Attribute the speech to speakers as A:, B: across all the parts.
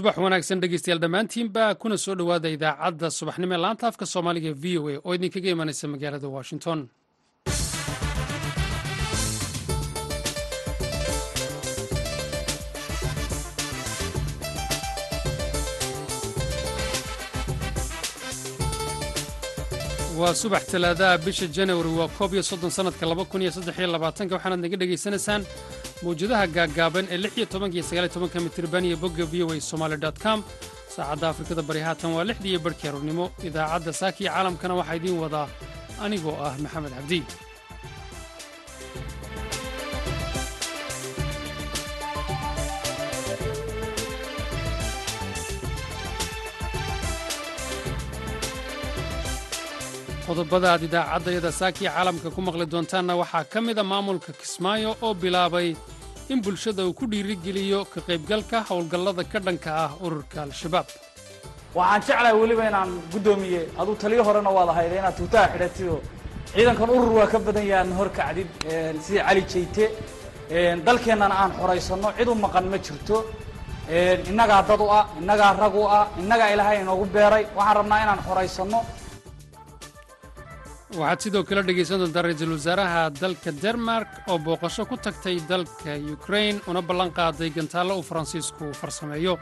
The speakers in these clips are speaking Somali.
A: subax wanaagsan dhegeystayaal dhammaantiinba kuna soo dhowaada idaacadda subaxnimo ee laanta afka soomaaliga v o a oo idinkaga imanaysa magaalada washington waa subax talaadaha bisha janawari waa koob iyo soddon sannadka laba kun iyo saddex iyo labaatanka waxaanaad naga dhegaysanaysaan mawjadaha gaaggaaban ee lix iyo tobanka iyo sagaal iyo tobanka mitirban iyo bogga v o a somaali dot com. Saacadda afrikada bari haatan waa lixdii iyo barhkii aroornimo idaacadda saaka caalamkana waxaa idiin wadaa anigoo ah maxamed cabdi qodobada aad idaacaddayada saakiya caalamka ku maqli doontaanna waxaa ka mida maamulka kismaayo oo bilaabay in bulshada uu ku dhiirigeliyo ka qaybgalka howlgallada ka dhanka ah ururka al-shabaab.
B: Waxaan jeclahay weliba inaan guddoomiye. Aduu taliyo horena waad ahayda inaad tuutaha xidhatidoo ciidankan urur waa ka badan yahaan hor kacdid sida cali jayte dalkeennana aan xoraysanno cid u maqan ma jirto. Innagaa dad u ah innagaa rag u ah innagaa ilaahay inoogu beeray. Waxaan rabnaa inaan xoraysanno
A: waxaad sidoo kale dhegaysan doontaa ra'iisul wasaaraha dalka denmark oo booqasho ku tagtay dalka yukrain una ballan qaaday gantaallo uu faransiisku farsameeyo.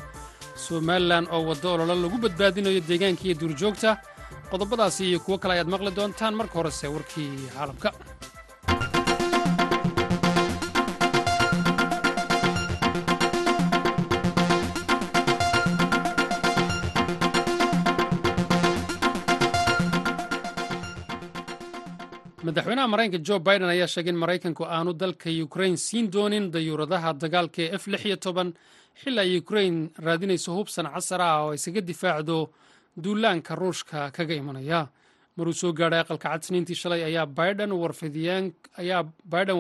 A: Somalilan oo waddo ololo lagu badbaadinayo deegaanka iyo duurjoogta. Qodobadaasi iyo kuwo kale ayaad maqli doontaan marka horese warkii caalamka madaxweynaha maraykanka jo biden ayaa sheegay in maraykanku aanu dalka yukrain siin doonin dayuuradaha dagaalka ee f xili ay yukrain raadinayso hubsan casar ah oo isaga difaacdo duulaanka ruushka kaga imanaya. Maruu soo gaadhay aqalka cad shalay ayaa biden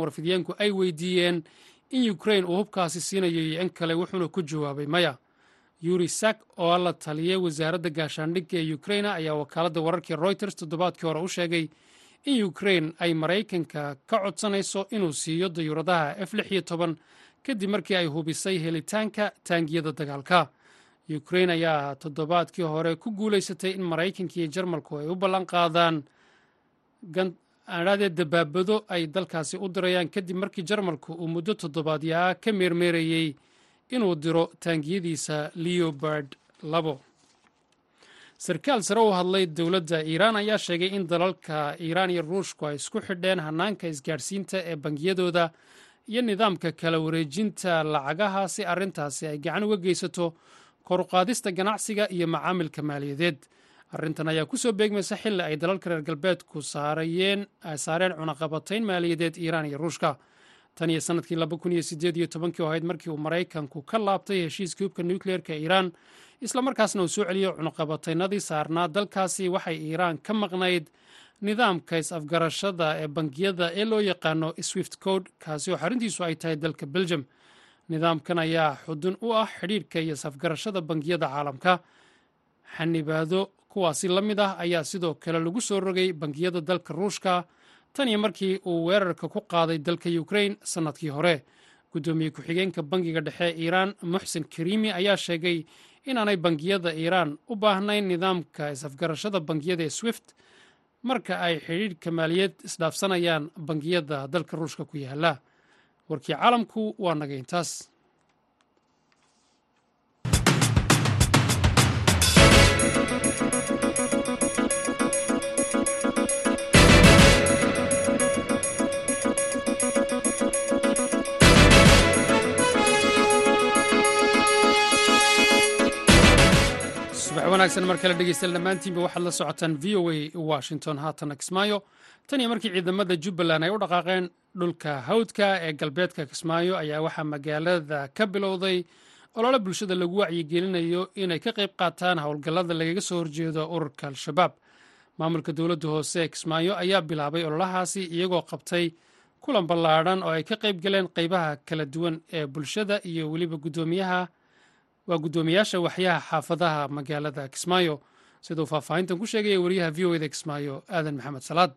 A: warfidyaanku ay weydiiyeen in yukrain uu hubkaasi siinayo iyo in kale wuxuuna ku jawaabay maya. Yuri sak oo la taliyay wasaaradda gaashaandhigga ee yukraina ayaa wakaaladda wararkii royters toddobaadkii hore u sheegay in yukrain ay maraykanka ka codsanayso inuu siiyo dayuuradaha f kadib markii ay hubisay helitaanka taangiyada dagaalka. Yukrain ayaa toddobaadkii hore ku guulaysatay in maraykanka iyo jarmalku ay u ballan qaadaan. Adhaadee dabaabado ay dalkaasi u dirayaan kadib markii jarmalku uu muddo toddobaadyaa ka meermeerayey inuu diro taangiyadiisa leobard labo sarkaal sare u hadlay dowladda iiraan ayaa sheegay in dalalka iiraan iyo ruushku ay isku xidheen hannaanka isgaadhsiinta ee bangiyadooda iyo nidaamka kala wareejinta lacagaha si arrintaasi ay gacan uga geysato koruqaadista ganacsiga iyo macaamilka maaliyadeed. Arrintan ayaa ku soo beegmaysa xilli ay dalalka reer galbeedku saareen cunaqabatayn maaliyadeed iiraan iyo ruushka tan iyo sannadkii laba kun iyo sideed iyo tobankii oo ahayd markii uu maraykanku ka laabtay heshiiskii hubka nukleerka iiraan islamarkaasna uu soo celiyo cunaqabataynadii saarnaa. Dalkaasi waxay iiraan ka maqnayd nidaamka is-afgarashada ee bangiyada ee loo yaqaano swift code kaasi oo xaruntiisu ay tahay dalka belgium. Nidaamkan ayaa xudun u ah xidhiidhka iyo is-afgarashada bangiyada caalamka. Xanibaado kuwaasi la mid ah ayaa sidoo kale lagu soo rogay bangiyada dalka ruushka tan iyo markii uu weerarka ku qaaday dalka yukrain sannadkii hore. Guddoomiye ku-xigeenka bangiga dhexe iiraan muxsen kariimi ayaa sheegay inaanay bangiyada iiraan u baahnayn nidaamka is-afgarashada bangiyada ee swift marka ay xidhiidhka maaliyad isdhaafsanayaan bangiyada dalka ruushka ku yaalla warkii caalamku waa naga intaas wanaagsan mar kale dhegeystayaal dhammaantiinba waxaad la socotaan v o a washington haatana kismaayo. Tan iyo markii ciidamada jubbaland ay u dhaqaaqeen dhulka hawdka ee galbeedka kismaayo ayaa waxaa magaalada ka bilowday olole bulshada lagu wacyigelinayo inay ka qayb qaataan howlgallada lagaga soo horjeedo ururka al-shabaab. Maamulka dowladda hoose ee kismaayo ayaa bilaabay ololahaasi iyagoo qabtay kulan ballaadhan oo ay ka qayb galeen qaybaha kala duwan ee bulshada iyo weliba guddoomiyaha waa guddoomiyaasha waxyaha xaafadaha magaalada kismaayo siduu faahfaahintan ku sheegaya wariyaha v o eda kismaayo aadan maxamed salaad.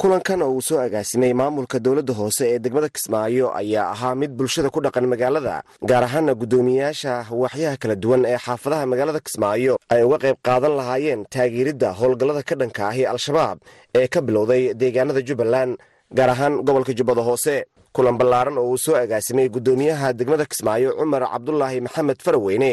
C: Kulankan oo uu soo agaasimay maamulka dowladda hoose ee degmada kismaayo ayaa ahaa mid bulshada ku dhaqan magaalada gaar ahaana guddoomiyayaasha waaxyaha kala duwan ee xaafadaha magaalada kismaayo ay uga qayb qaadan lahaayeen taageeridda howlgallada ka dhanka ahi al-shabaab ee ka bilowday deegaanada jubbaland gaar ahaan gobolka jubbada hoose kulan ballaaran oo uu soo agaasimay guddoomiyaha degmada kismaayo cumar cabdulaahi maxamed faraweyne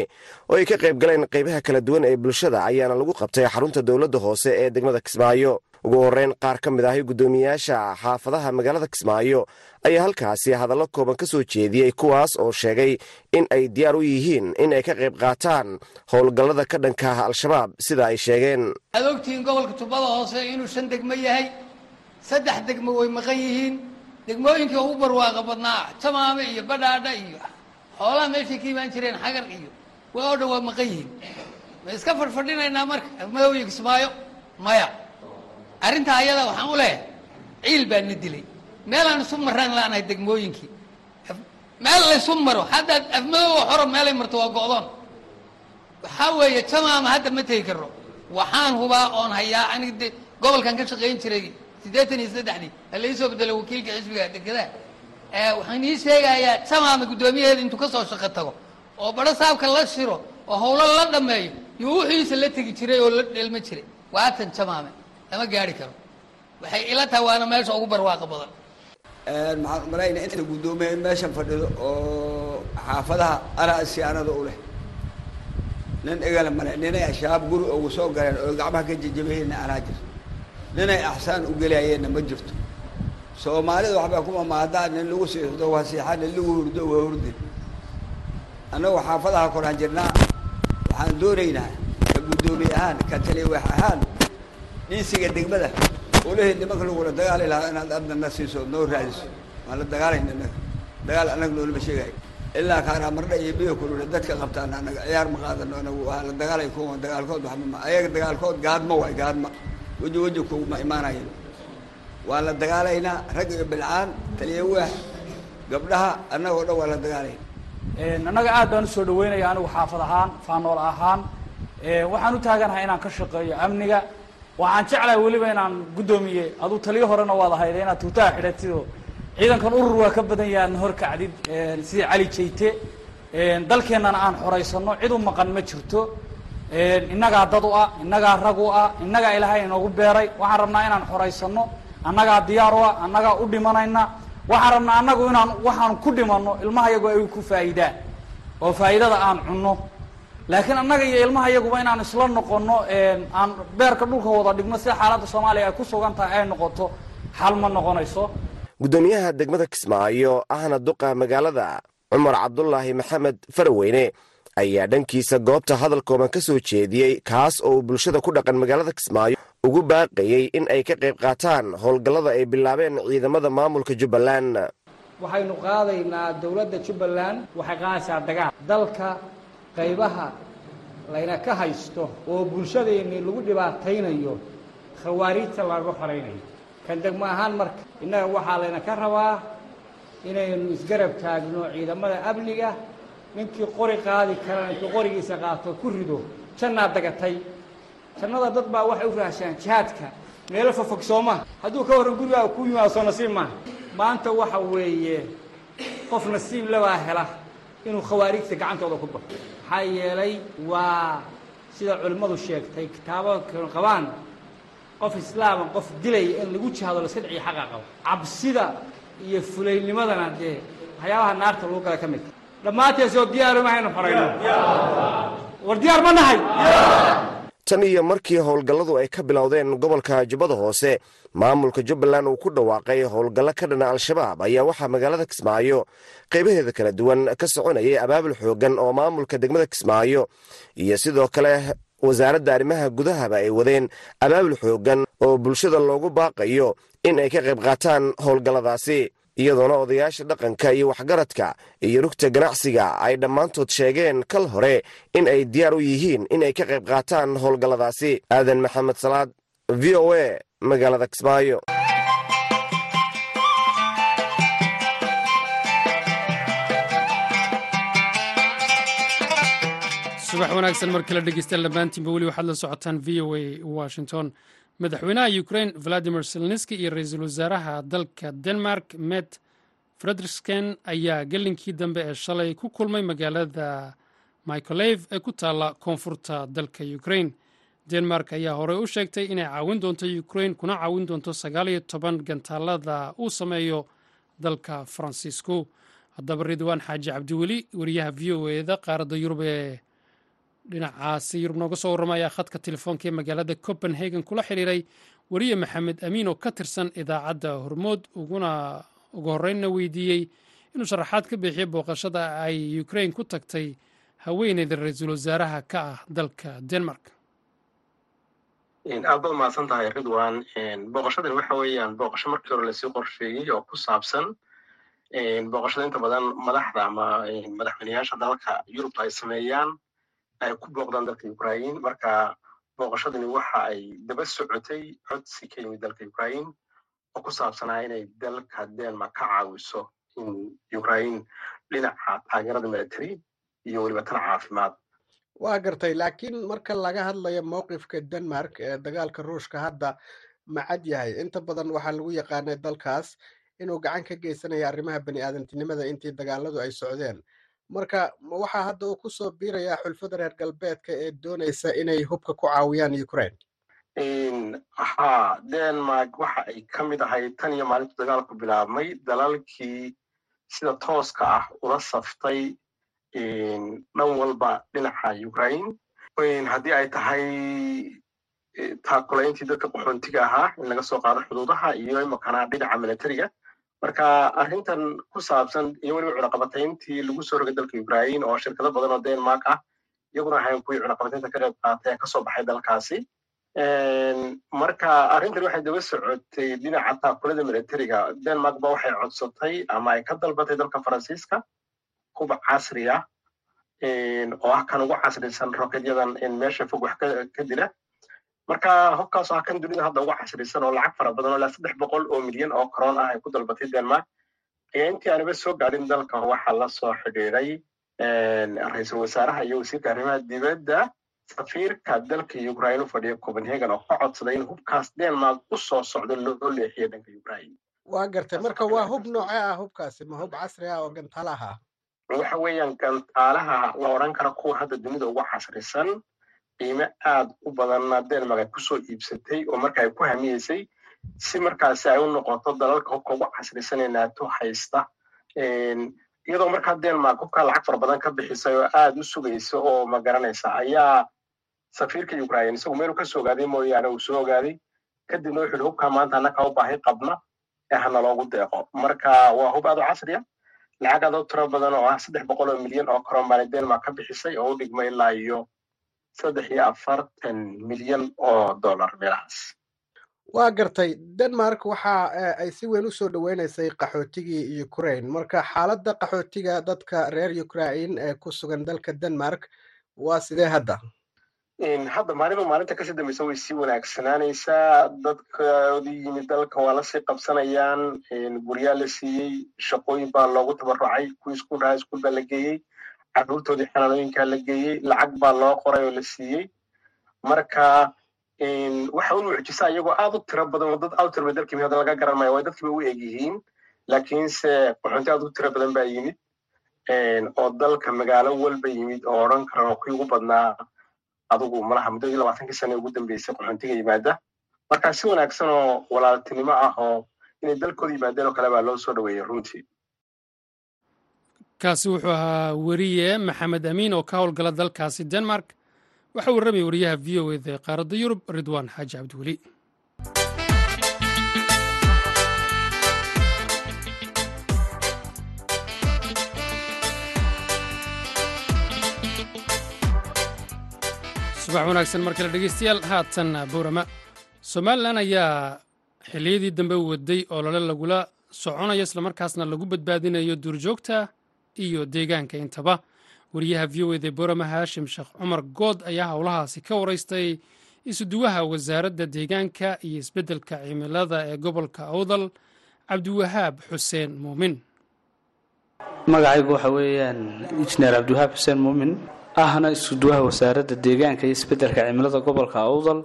C: oo ay ka qayb galeen qaybaha kala duwan ee bulshada ayaana lagu qabtay xarunta dowladda hoose ee degmada kismaayo. Ugu horreyn qaar ka mid ahi guddoomiyayaasha xaafadaha magaalada kismaayo ayaa halkaasi hadallo kooban ka soo jeediyey kuwaas oo sheegay in ay diyaar u yihiin in ay ka qayb qaataan howlgallada ka dhankaah al-shabaab sida ay sheegeen.
D: Waxaad ogtihiin gobolka jubbada hoose inuu shan degmo yahay saddex degmo way maqan yihiin degmooyinkii ugu barwaaqa badnaa jamaame iyo badhaadha iyo xoolaha meeshay ka imaan jireen xagar iyo waa oo dhan waa maqan yihiin. Ma iska fadhfadhinaynaa marka? Afmadooya kismaayo maya. Arrintaa ayada waxaan u leehay ciil baa na dilay. Meelaan isu maraan laanahay degmooyinkii. Meel laysu maro haddaad afmadooga xoro meelay marto waa go'doon. Waxaa weeye jamaama hadda ma tegi karno waxaan hubaa oon hayaa anig de gobolkan ka shaqayn jiray siddeetan iyo saddexdii halai soo bedelo wakiilka xisbiga dekedaha waxaan ii sheegayaa jamaama guddoomiyaheeda intuu ka soo shaqo tago oo badho saabka la shiro oo hawlo la dhammeeyo iyo wuxiisa la tegi jiray oo la dhelma jiray. Waatan jamaame lama gaari karo. Waxay ila tahay waana meesha ugu barwaaqa badan.
E: Maxaan umalaynaa inta guddoomiya in meeshan fadhido oo xaafadaha anaa siyaanada u leh. Nin igala male ninay ashabaab guri ugu soo galeen oo gacmaha ka jejabahayna anaa jir ninay axsaan u gelayayeenna ma jirto. Soomaalida waxbaa kuma maadaa nin lagu siixdo waa siixaa nin lagu hurdo waa hurdin annagu xaafadaha koraan jirnaa waxaan doonaynaa ka guddoomiye ahaan ka taliyawax ahaan dhiisiga degmada olahii nimanka lagula dagaali lahaa inaad adna na siiso noo raadiso. Waan la dagaalayna inaga dagaal annaga noolama sheegayo ilaa kaanaa iyo biyo kulule dadka qabtaan anaga ciyaar ma qaadano anagu waa la dagaalay kuwa dagaalkood waxmama ayaga dagaalkood gaadma waay gaadma weji weji kuma imaanayo waan la dagaalaynaa rag iyo bilcaan taliya waax gabdhaha annagoo dhan waa la dagaalayna.
B: Annaga aad baan u soo dhaweynaya anigu xaafad ahaan faanool ahaan. Waxaan u taaganahay inaan ka shaqeeyo amniga. Waxaan jeclahay weliba inaan guddoomiye aduu taliyo horena waad ahayde inaad tuutaha xidhatid oo ciidankan urur waa ka badan yaha adna horkacdid sidii cali jayte. Dalkeennana aan xoraysano cid u maqan ma jirto innagaa dad u ah innagaa rag u ah innagaa ilaahay inoogu beeray. Waxaan rabnaa inaan xoraysano annagaa diyaar u ah annagaa u dhimanayna. Waxaan rabnaa annagu inaan waxaan ku dhimanno ilmaha yagu ay ku faa'iidaan oo faa'iidada aan cunno. Laakiin annaga iyo ilmaha yaguba inaan isla noqono aan beerka dhulka wada dhigno sida xaaladda soomaaliya ay ku sugan tahay ay noqoto xal ma noqonayso.
C: Guddoomiyaha degmada kismaayo ahna duqa magaalada cumar cabdulaahi maxamed faraweyne ayaa dhankiisa goobta hadal kooban ka soo jeediyey kaas oo uu bulshada ku dhaqan magaalada kismaayo ugu baaqayey in ay ka qayb qaataan howlgallada ay bilaabeen ciidamada maamulka jubbaland.
F: Waxaynu qaadaynaa dowladda jubbaland waxay qaadaysaa dagaal. Dalka qaybaha layna ka haysto oo bulshadeennii lagu dhibaataynayo khawaariijta laga xoraynayo kan degmo ahaan marka innaga waxaa layna ka rabaa inaynu isgarab taagno ciidamada amniga ninkii qori qaadi karana intuu qorigiisa qaato ku rido jannaad dagatay. Jannada dad baa waxay u raashaan jihaadka. Meelo fofog sooma hadduu ka warran gurigaa ku yimaado soo nasiib maaha maanta waxa weeye qof nasiib labaa hela inuu khawaarijta gacantooda ku baxo maxaa yeelay waa sida culimmadu sheegtay kitaabaka qabaan qof islaama qof dilaya in lagu jihaado laska dhiciyo xaqa qabo cabsida iyo fulaynimadana dee waxyaabaha naarta lagu gala ka mid dhammaanteesoo diyaaru mahaynu xorayno war diyaar ma nahay.
C: Tan iyo markii howlgalladu ay ka bilowdeen gobolka jubbada hoose maamulka jubbaland uu ku dhawaaqay howlgallo ka dhana al-shabaab ayaa waxaa magaalada kismaayo qaybaheeda kala duwan ka soconayay abaabul xooggan oo maamulka degmada kismaayo iyo sidoo kale wasaaradda arrimaha gudahaba ay wadeen abaabul xooggan oo bulshada loogu baaqayo in ay ka qayb qaataan howlgalladaasi iyadoona odayaasha dhaqanka iyo waxgaradka iyo rugta ganacsiga ay dhammaantood sheegeen kal hore in ay diyaar u yihiin in ay ka qayb qaataan howlgalladaasi. Aadan maxamed salaad v o a magaalada kismaayo.
A: Subax wanaagsan mar kale dhegeystaan dhammaantiinba weli waxaad la socotaan v o a washington madaxweynaha ukrain valadimir selniski iyo ra'iisul wasaaraha dalka denmark met frederiksen ayaa gelinkii dambe ee shalay ku kulmay magaalada michaeleve ee ku taalla koonfurta dalka ukrain denmark ayaa horey u sheegtay inay caawin doonto ukrain kuna caawin doonto sagaal iyo toban gantaalada uu sameeyo dalka faransiisku. Haddaba ridwaan xaaji cabdiweli wariyaha v o eda qaaradda yurub ee dhinacaasi yurub nooga soo warramaya khadka telefoonka ee magaalada copenhagen kula xiriiray wariye maxamed amiin oo ka tirsan idaacadda hormood uguna ugu horreynna weydiiyey inuu sharaxaad ka bixiyo booqashada ay ukrain ku tagtay haweeneyda ra'iisul wasaaraha ka ah dalka denmark.
G: Aad baad mahadsan tahay ridwan booqashadan waxa weeyaan booqasho markii hore la sii qorsheeyey oo ku saabsan booqashada inta badan madaxda ama madaxweyneyaasha dalka yurubta ay sameeyaan ay ku booqdaan dalka ukrain marka booqashadani waxa ay daba socotay codsi ka yimid dalka ukrain oo ku saabsanaa inay dalka denmark ka caawiso in ukrain dhinaca taageerada military iyo weliba tan caafimaad.
H: Waa gartay laakiin marka laga hadlayo mowqifka denmark ee dagaalka ruushka hadda ma cad yahay. Inta badan waxaa lagu yaqaanay dalkaas inuu gacan ka geysanayo arrimaha bani aadantinimada intii dagaaladu ay socdeen marka waxaa hadda uu ku soo biirayaa xulfada reer galbeedka ee doonaysa inay hubka ku caawiyaan ukraine.
G: Haa denmark waxa ay ka mid ahayd tan iyo maalintu dagaalku bilaabmay dalalkii sida tooska ah ula saftay dhan walba dhinaca ukraine. Haddii ay tahay taakulayntii dadka qaxoontiga ahaa in laga soo qaado xuduudaha iyo imakana dhinaca militariga marka arrintan ku saabsan iyo weliba cunaqabatayntii lagu soo rogay dalka ukraine oo shirkado badan oo denmark ah iyaguna ahayn kuwii cunaqabataynta ka qayb qaatay ee ka soo baxay dalkaasi. Marka arrintan waxay daba socotay dhinaca taakulada militariga denmark ba waxay codsatay ama ay ka dalbatay dalka faransiiska kuba casri ah oo ah kan ugu casrisan roketyadan meesha fog wax ka dila marka hubkaas ah kan dunida hadda ugu casrisan oo lacag fara badan oo ilaa saddex boqol oo milyan oo koroon ah ay ku dalbatay denmark. Ayaa intii aanaba soo gaadhin dalka waxaa la soo xidhiiday ra'iisul wasaaraha iyo wasiirka arrimaha dibadda. Safiirka dalka ukraine u fadhiya copenhagen oo ka codsaday in hubkaas denmark u soo socdo loo leexiyo dhanka ukraine.
H: Waa gartay. Marka waa hub nooce ah hubkaasi? Ma hub casri ah oo gantaalaha?
G: Waxa weeyaan gantaalaha la odhan kara kuwa hadda dunida ugu casrisan qiime aad u badanna denmark ay ku soo iibsatay oo marka ay ku hamiyeysay si markaasi ay u noqoto dalalka hubka ugu casrisan ee naato haysta iyadoo markaa denmark hubkaa lacag fara badan ka bixisay oo aad u sugaysa oo ma garanaysa ayaa safiirka ukraine isagu meeluu ka soo ogaaday mooyaane uu soo ogaaday kadibna wuxuu yihi hubkaa maanta annaka u qabna ee hana loogu deeqo. Marka waa hub aad u casriya lacag aad u tiro badan oo ah saddex boqol oo milyan oo koron baana denmark ka bixisay oo u dhigma ilaa iyo saddex iyo afartan milyan oo dollar meelahaas
H: waa gartay denmark waxa ay si weyn u soo dhoweynaysay qaxootigii ukraine. Marka xaaladda qaxootiga dadka reer ukraine ee ku sugan dalka denmark waa sidee hadda?
G: Hadda maalinba maalinta ka sii dambeysa way sii wanaagsanaanaysaa. Dadkoodii yimid dalka waa la sii qabsanayaan. Guryaa la siiyey shaqooyin baa loogu tabarucay kuwii iskuul raha iskuul baa la geeyey carruurtoodii xanaanooyinkaa la geeyey lacag baa loo qoray oo la siiyey. Marka waxa u mucjisa iyagoo aad u tiro badan oo dad badan dalkii hadda laga garan maayo waa dadkiiba u eg yihiin. Laakiinse qaxoonti aad u tiro badan baa yimid. Oo dalka magaalo walba yimid oo odhan karan kuwii ugu badnaa. Adugu malaha muddadii labaatankii sane ugu dambeysay qaxoontiga yimaada. Marka si wanaagsan oo walaaltinimo ah oo inay dalkooda yimaadeen oo kale baa loo soo dhaweeyey runtii
A: kaasi wuxuu ahaa weriye maxamed amiin oo ka howlgala dalkaasi denmark. Waxaa warramaya wariyaha v o eda ee qaaradda yurub ridwaan xaaji cabdiweli subax wanaagsan mar kale dhegeystayaal haatan boorama somalilan ayaa xilliyadii dambe waday olole lagula soconayo islamarkaasna lagu badbaadinayo duurjoogta iyo deegaanka. Intaba wariyaha v o eda boorama haashim sheekh cumar good ayaa howlahaasi ka waraystay isuduwaha wasaaradda deegaanka iyo isbeddelka cimilada ee gobolka awdal cabdiwahaab xuseen muumin.
I: Magacaygu waxa weeyaan injineer cabdiwahaab xuseen muumin ahna isuduwaha wasaaradda deegaanka iyo isbeddelka cimilada gobolka awdal.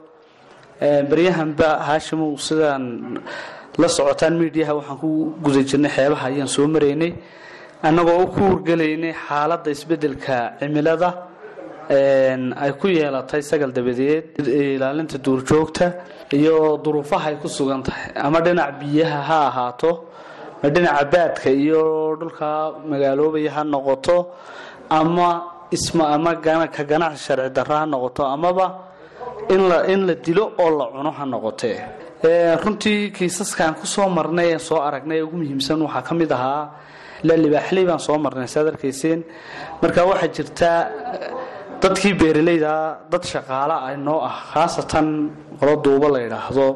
I: Baryahanba haashimow sidaan la socotaan miidiyaha waxaan ku guda jirnay xeebaha ayaan soo maraynay annagoo u ku wargelaynay xaaladda isbeddelka cimilada ay ku yeelatay sagal dabadeed ilaalinta duurjoogta iyo duruufaha ay ku sugan tahay. Ama dhinac biyaha ha ahaato ma dhinaca baadka iyo dhulka magaaloobaya ha noqoto ama isma ama ka ganacsi sharci darro ha noqoto amaba in la dilo oo la cuno ha noqotee runtii kiisaskaan ku soo marnay ee soo aragnay ugu muhiimsan waxaa ka mid ahaa ilaa libaaxley baan soo marnay saad arkayseen marka waxaa jirtaa dadkii beeralayda dad shaqaala ah noo ah khaasatan qolo duuba la yidhaahdo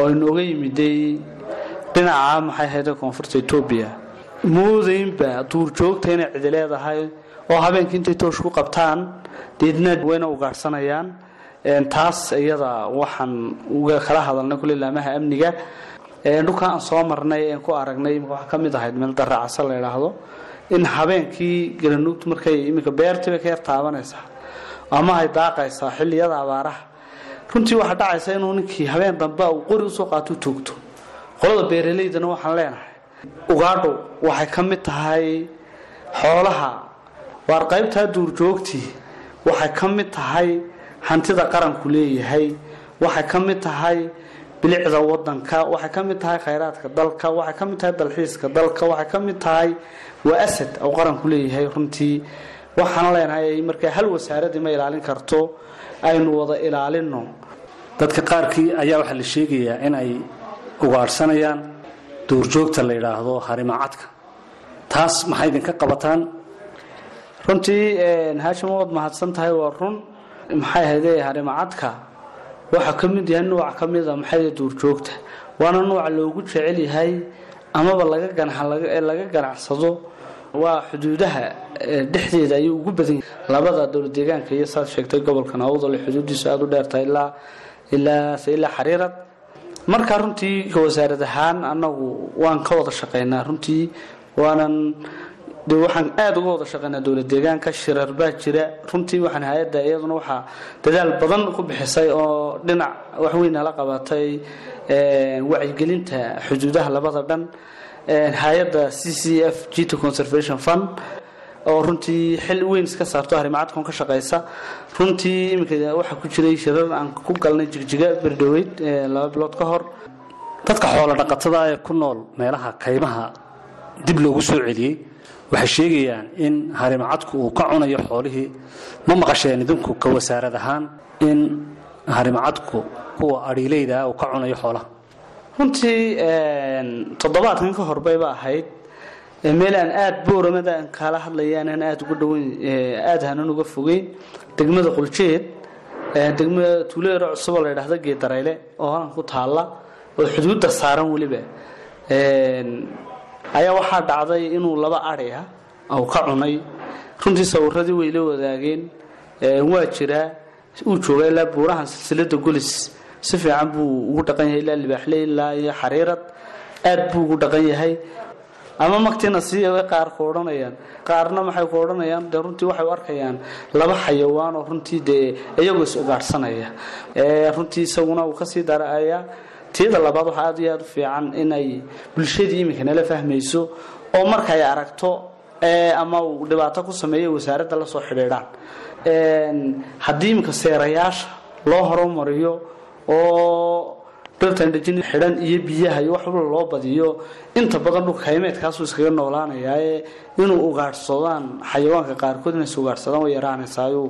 I: oo inooga yimiday dhinaca maxay ahayd koonfurta etoobiya moodaynba duurjoogta inay cidi leedahay oo habeenkii intay toosh ku qabtaan deedna wayna ugaadhsanayaan taas iyada waxaan uga kala hadalnay kule laamaha amniga dhulka aan soo marnay een ku aragnay waxaa ka mid ahayd meel daracasa la yidhaahdo. In habeenkii garanuugtu markay iminka beertiibay ka yar taabanaysaa. Ama ay daaqaysaa xilliyada abaaraha. Runtii waxaa dhacaysa inuu ninkii habeen dambe uu qori u soo qaato toogto. Qolada beeralaydana waxaan leenahay. Ugaadho waxay ka mid tahay xoolaha. Waar qaybtaa duurjoogtii waxay ka mid tahay hantida qaranku leeyahay. Waxay ka mid tahay bilicda wadanka waxay ka mid tahay khayraadka dalka waxay ka mid tahay dalxiiska dalka waxay ka mid tahay waa asad uu qaranku leeyahay runtii. Waxaan leenahay markaa hal wasaaradii ma ilaalin karto aynu wada ilaalino
J: dadka qaarkii ayaa waxaa la sheegayaa in ay ugaadhsanayaan duurjoogta la yidhaahdo harimacadka taas maxay idinka qabataan?
I: Runtii haashim waad mahadsan tahay waa run. Maxay ahayde harimacadka waxaa ka mid yahay nuuc ka mida maxay duurjoogta waana nuuca loogu jecel yahay amaba laga ganacsado. Waa xuduudaha dhexdeeda ayuu ugu badan yahay. Labada dowlad deegaanka iyo saad sheegtay gobolka nawdale xuduudiisu aada u dheertahay ilaa ilaa xariirad. Marka runtii wasaarad ahaan annagu waan ka wada shaqaynaa runtii waanan de waxaan aada uga wada shaqaynaa dowlad deegaanka shirar baa jira. Runtii waxaan hay'adda iyaduna waxaa dadaal badan ku bixisay oo dhinac waxweyn nala qabatay wacyigelinta xuduudaha labada dhan hay'adda c c f gt conservation fund oo runtii xil weyn iska saarto harimacadkon ka shaqaysa. Runtii iminka waxaa ku jiray shirar aan ku galnay jigjiga berdhaweyd laba bilood ka hor.
J: Dadka xoolo dhaqatada ee ku nool meelaha kaymaha dib loogu soo celiyey waxay sheegayaan in harimacadku uu ka cunayo xoolihii. Ma maqasheen idinku ka wasaarad ahaan in harimacadku kuwa adhiileyda uu ka cunayo xoolaha?
I: Runtii toddobaadkan ka horbayba ahayd. Meel aan aada booramada aan kaala hadlayaan aan aada uga dhaweyn aada hanan uga fogeyn. Degmada quljeed degmada tuuleero cusuboo la yidhaahdo geedarayle oo halan ku taalla oo xuduudda saaran weliba ayaa waxaa dhacday inuu laba adhi uu ka cunay. Runtii sawiradii way la wadaageen waa jiraa uu jooga ilaa buurahan silsilada golis si fiican buu ugu dhaqan yahay ilaa libaaxle ilaa iyo xariirad aad buu ugu dhaqan yahay. Ama magtiina sii qaar ku odhanayaan qaarna maxay ku odhanayaan? Dee runtii waxay u arkayaan laba xayawaan oo runtii dee iyagoo is ugaadhsanaya runtii isaguna uu ka sii daraya tiyada labaad waxaa aad iyo aad u fiican inay bulshadii iminka nala fahmayso oo markay aragto ama uu dhibaato ku sameeyo wasaaradda la soo xidhiidhaan. Haddii iminka seerayaasha loo horumariyo oo dhirtandhejin xidhan iyo biyaha iyo wax walba loo badiyo inta badan dhulka haymeedkaasuu iskaga noolaanayaa inuu ugaadhsadaan xayawaanka qaarkood inay ugaadhsadaan way yaraanaysaayu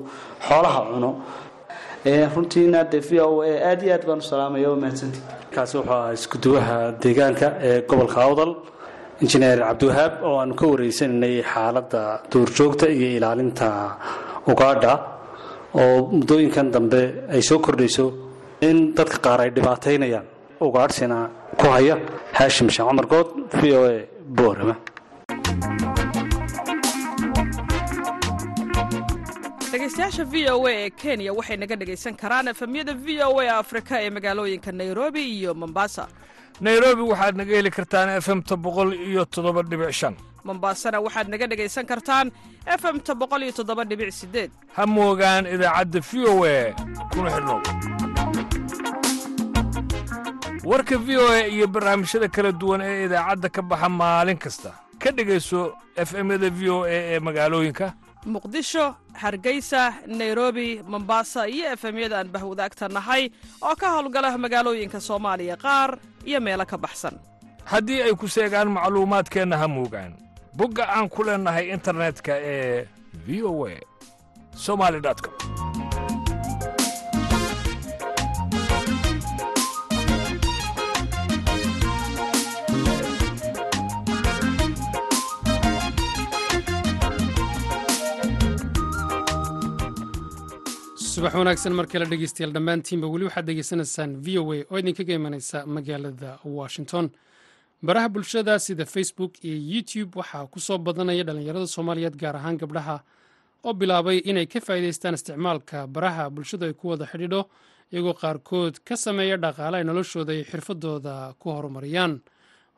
I: xoolaha cuno runtiina de v o a aad iyo aad baan u salaamaya waa mahadsanti.
J: Kaasi wuxuu ahaa iskuduwaha deegaanka ee gobolka awdal injineer cabdiwahaab oo aanu ka wareysananay xaaladda duurjoogta iyo ilaalinta ugaadha oo muddooyinkan dambe ay soo kordhayso in dadka qaar ay dhibaataynayaan. Ugaadhsina ku haya haashim sheekh cumar good v o a boorama
K: dhegeystayaasha v o a ee kenya waxay naga dhegaysan karaan efemyada v o a afrika ee magaalooyinka nairobi iyo mombasa.
L: Nairobi waxaad naga heli kartaan efemta boqol iyo toddoba dhibic shan.
K: Mombasana waxaad naga dhegaysan kartaan efemta boqol iyo toddoba dhibic sideed
L: ha moogaan idaacadda v o a kuna xidhnow warka v o a iyo barnaamijyada kala duwan ee idaacadda ka baxa maalin kasta. Ka dhegayso efemyada v o a ee magaalooyinka.
K: Muqdisho hargeysa nairobi mombasa iyo efemyada aan bahwadaagta nahay oo ka howlgala magaalooyinka soomaaliya qaar iyo meelo ka baxsan.
L: Haddii ay ku seegaan macluumaadkeenna ha muugaan bogga aan ku leennahay internetka ee v o a somali com
A: subax wanaagsan mar kale dhegeystayaal dhammaantiinba weli waxaad degeysanaysaan v o a oo idinkaga imanaysa magaalada washington. Baraha bulshada sida facebook iyo youtube waxaa ku soo badanaya dhallinyarada soomaaliyeed gaar ahaan gabdhaha oo bilaabay inay ka faa'iidaystaan isticmaalka baraha bulshada ay ku wada xidhiidho iyagoo qaarkood ka sameeya dhaqaale ay noloshooda iyo xirfadooda ku horumariyaan.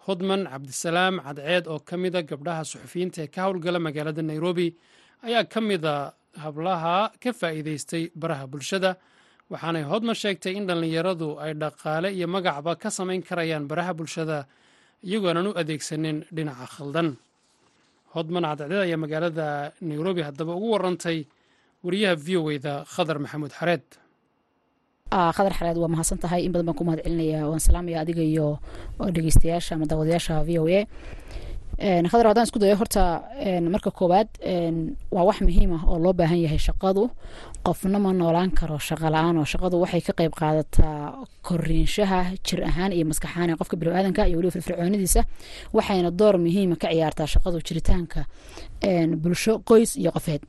A: Hodman cabdisalaam cadceed oo ka mida gabdhaha suxufiyiinta ee ka howlgala magaalada nairobi ayaa ka mida hablaha ka faa'iidaystay baraha bulshada waxaanay hodman sheegtay in dhallinyaradu ay dhaqaale iyo magacba ka samayn karayaan baraha bulshada iyagoonan u adeegsanin dhinaca khaldan. Hodman cadceed ayaa magaalada nairobi haddaba ugu warantay wariyaha v o eda khadar maxamuud xareed.
M: Khadar xareed waa mahadsan tahay. In badan baan ku mahad celinaya waan salaamaya adiga iyo dhegeystayaasha ama daawadayaasha v o a khadar haddaan isku dayo horta marka koowaad waa wax muhiim ah oo loo baahan yahay shaqadu. Qofna ma noolaan karo shaqa la'aan oo shaqadu waxay ka qayb qaadataa koriinshaha jir ahaan iyo maskax ahaan ee qofka biniaadanka iyo weliba firfircoonidiisa waxayna door muhiima ka ciyaartaa shaqadu jiritaanka bulsho qoys iyo qofeed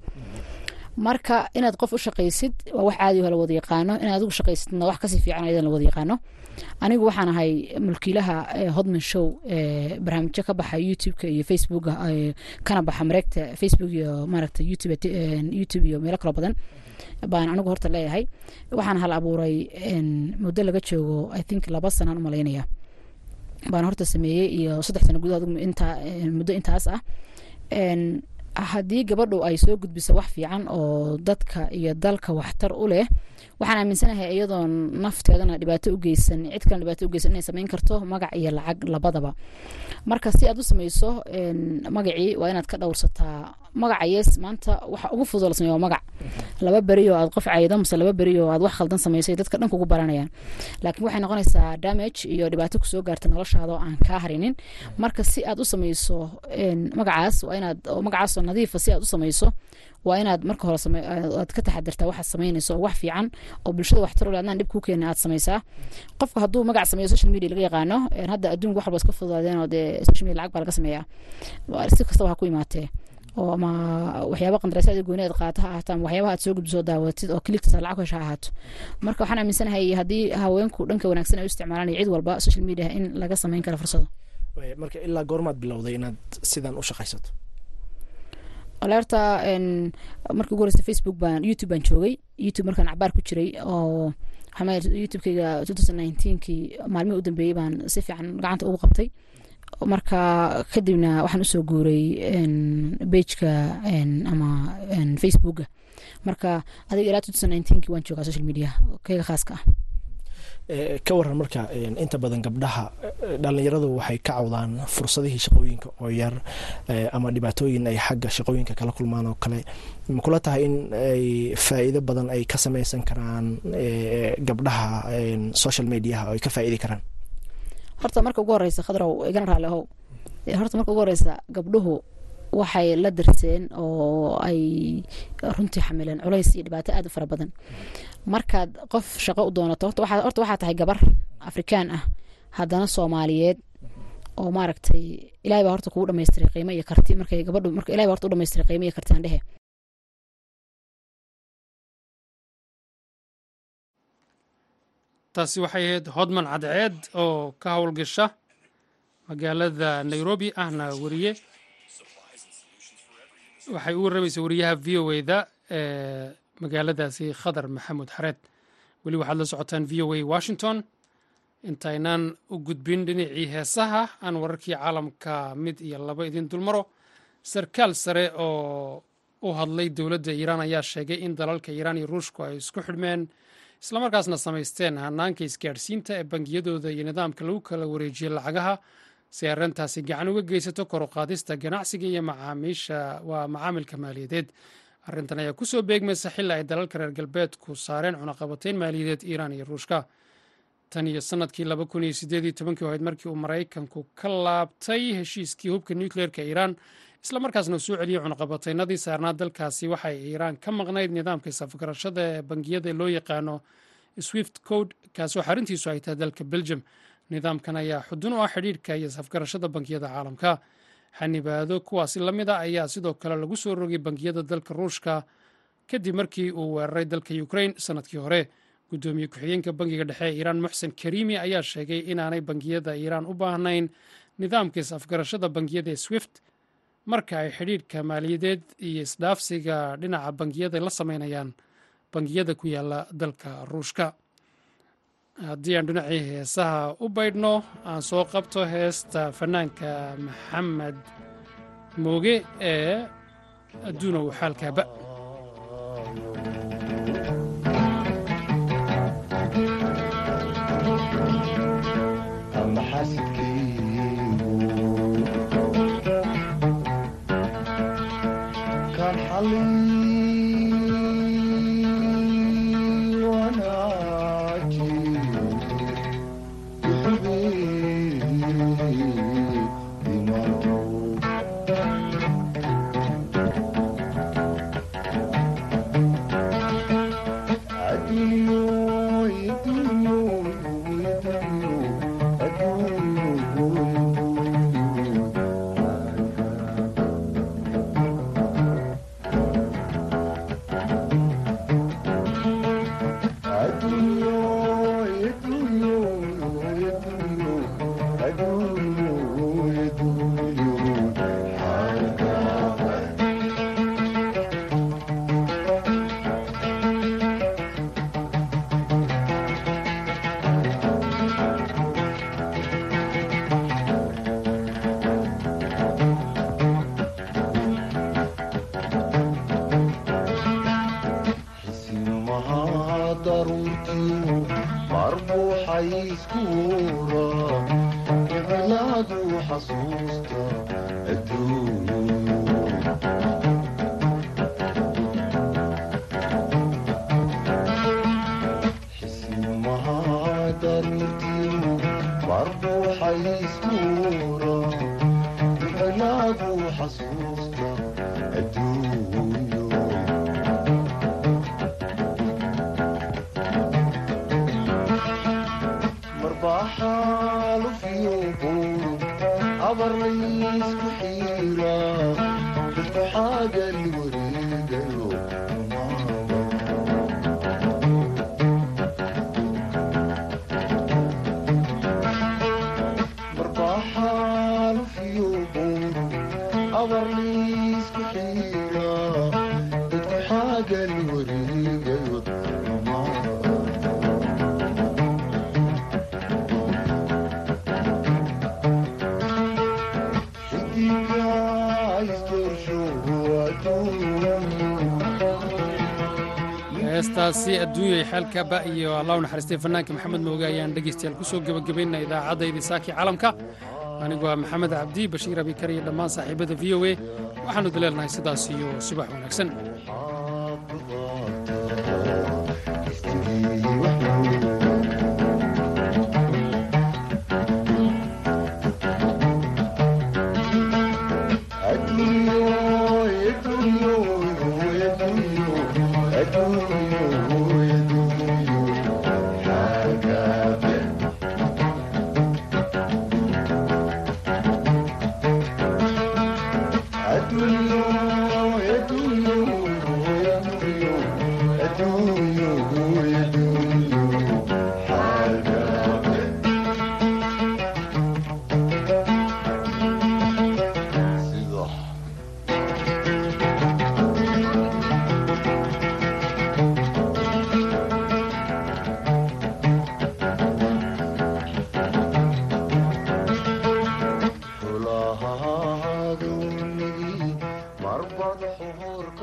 M: marka inaad qof u shaqaysid waa wax caadi oo wada yaqaano. Inaad adigu shaqaysidna wax ka sii fiican ayadan la wada yaqaano. Anigu waxaan ahay mulkiilaha hodman show barnaamijyo ka baxa youtube-ka iyo facebooka kana baxa mareegta facebook iyo maaragta youtube iyo meelo kaloo badan. Baan anigu horta leeyahay. Waxaan hal abuuray muddo laga joogo i think laba sanaan u malaynaya baan horta sameeyey iyo saddex sano gudahood inta muddo intaas ah haddii gabadhu ay soo gudbiso wax fiican oo dadka iyo dalka waxtar u leh waxaan aaminsanahay iyadoon nafteedana dhibaato u geysan cid kale dhibaato u geysan inay samayn karto magac iyo lacag labadaba. Marka si aad u samayso magacii waa inaad ka dhowrsataa magaca yes maanta waxa ugu fudud la sameeyo waa magac. Laba beri oo aad qof caydo mase laba beri oo aad wax khaldan samaysay dadka dhan kugu baranayaan. Laakiin waxay noqonaysaa damage iyo dhibaato ku soo gaarta noloshaada aan kaa harinin. Marka si aad u samayso magacaas waa inaad magacaasoo nadiifa si aad u samayso waa inaad marka hore aad ka taxadirtaa waxaad samaynayso wax fiican oo bulshada waxtar u leh adnaan dhib kuu keena aad samaysaa. Qofka hadduu magac sameeyo social media laga yaqaano hadda adduunka wax iska fududaadeen oo dee social media lacag baa laga sameeyaa. Si kastaba ha ku imaatee oo ama waxyaaba qandaraasyada gooni aad qaata ha ahaato ama waxyaabaha aad soo gudbiso daawatid oo kiligtas lacag hesha ha ahaato marka waxaan aaminsanahay haddii haweenku dhanka wanaagsan ay u isticmaalaan cid walba social media in laga samayn karo fursado
N: marka ilaa goormaad bilowday inaad sidan u shaqaysato
M: alerta markii ugu horeysa facebook baan youtube baan joogay youtube markaan cabaar ku jiray oo youtubekeyga kii maalmihii u dambeeyey baan si fiican gacanta ugu qabtay marka kadibna waxaan u soo guuray bageka ama facebooka marka adiga ilaa waan joogaa social media keyga khaaska ah.
N: Ka waran marka inta badan gabdhaha dhalinyaradu waxay ka cawdaan fursadihii shaqooyinka oo yar ama dhibaatooyin ay xagga shaqooyinka kala kulmaan oo kale. Makula tahay in ay faa'iido badan ay ka sameysan karaan gabdhaha social mediaha oo ay ka faa'iidi karaan
M: horta marka ugu horeysa khadrow igana raali horta marka ugu horeysa gabdhuhu waxay la darseen oo ay runtii xamileen culays iyo dhibaato aad u fara badan. Markaad qof shaqo u doonato horta waxaa tahay gabar afrikaan ah haddana soomaaliyeed oo maaragtay ilahay baa horta kugu dhamaystiray qiimo iyo karti. Markay gabadhu marka ilahay baa horta u dhamaystiray qiimo iyo karti aan dhehe
A: taasi waxay ahayd hodman cadceed oo ka howlgasha magaalada nairobi ahna weriye waxay u warramaysa wariyaha v o eda ee magaaladaasi khadar maxamuud xareed. Weli waxaad la socotaan v o a washington. Intaynaan u gudbin dhinacii heesaha aan wararkii caalamka mid iyo laba idin dulmaro. Sarkaal sare oo u hadlay dowladda iiraan ayaa sheegay in dalalka iiraan iyo ruushku ay isku xidhmeen
O: islamarkaasna samaysteen hanaanka isgaadhsiinta ee bangiyadooda iyo nidaamka lagu kala wareejiyo lacagaha. Si arrintaasi gacan uga geysato koruqaadista ganacsiga iyo macaamiisha waa macaamilka maaliyadeed. Arrintan ayaa ku soo beegmaysa xili ay dalalka reer galbeedku saareen cunaqabateyn maaliyadeed iiraan iyo ruushka. Tan iyo sannadkii ahayd markii uu maraykanku ka laabtay heshiiskii hubka nucleerka iiraan islamarkaasna uu soo celiyey cunaqabateynadii saarnaa dalkaasi waxay iiraan ka maqnayd nidaamka isafgarashada ee bangiyada loo yaqaano swift code kaasoo xarintiisu ay tahay dalka belgium. Nidaamkan ayaa xudun u ah xidhiirhka iyo isafgarashada bangiyada caalamka. Xanibaado kuwaasi la mid a ayaa sidoo kale lagu soo rogay bangiyada dalka ruushka kadib markii uu weeraray dalka ukrain sannadkii hore. Guddoomiye ku-xigeenka bangiga dhexe ee iiraan muxsen karimi ayaa sheegay inaanay bangiyada iiraan u baahnayn nidaamka is-afgarashada bangiyada ee swift marka ay xidhiidhka maaliyadeed iyo isdhaafsiga dhinaca bangiyada la sameynayaan bangiyada ku yaalla dalka ruushka. Haddii aan dhinacii heesaha u baydhno aan soo qabto heesta fanaanka maxamed mooge ee adduunow xaalkaaba علم abarlaysku xiira faxaagan wareegano heestaasi adduunyay xaalkaba iyo allah naxariistay fanaanka maxamed mooge ayaan dhegaystayaal ku soo gebagabaynaa idaacaddaydii saakii caalamka anigu waa maxamed cabdi bashiir abikar iyo dhammaan saaxiibada v o a waxaannu daleelnahay sidaas iyo subax wanaagsan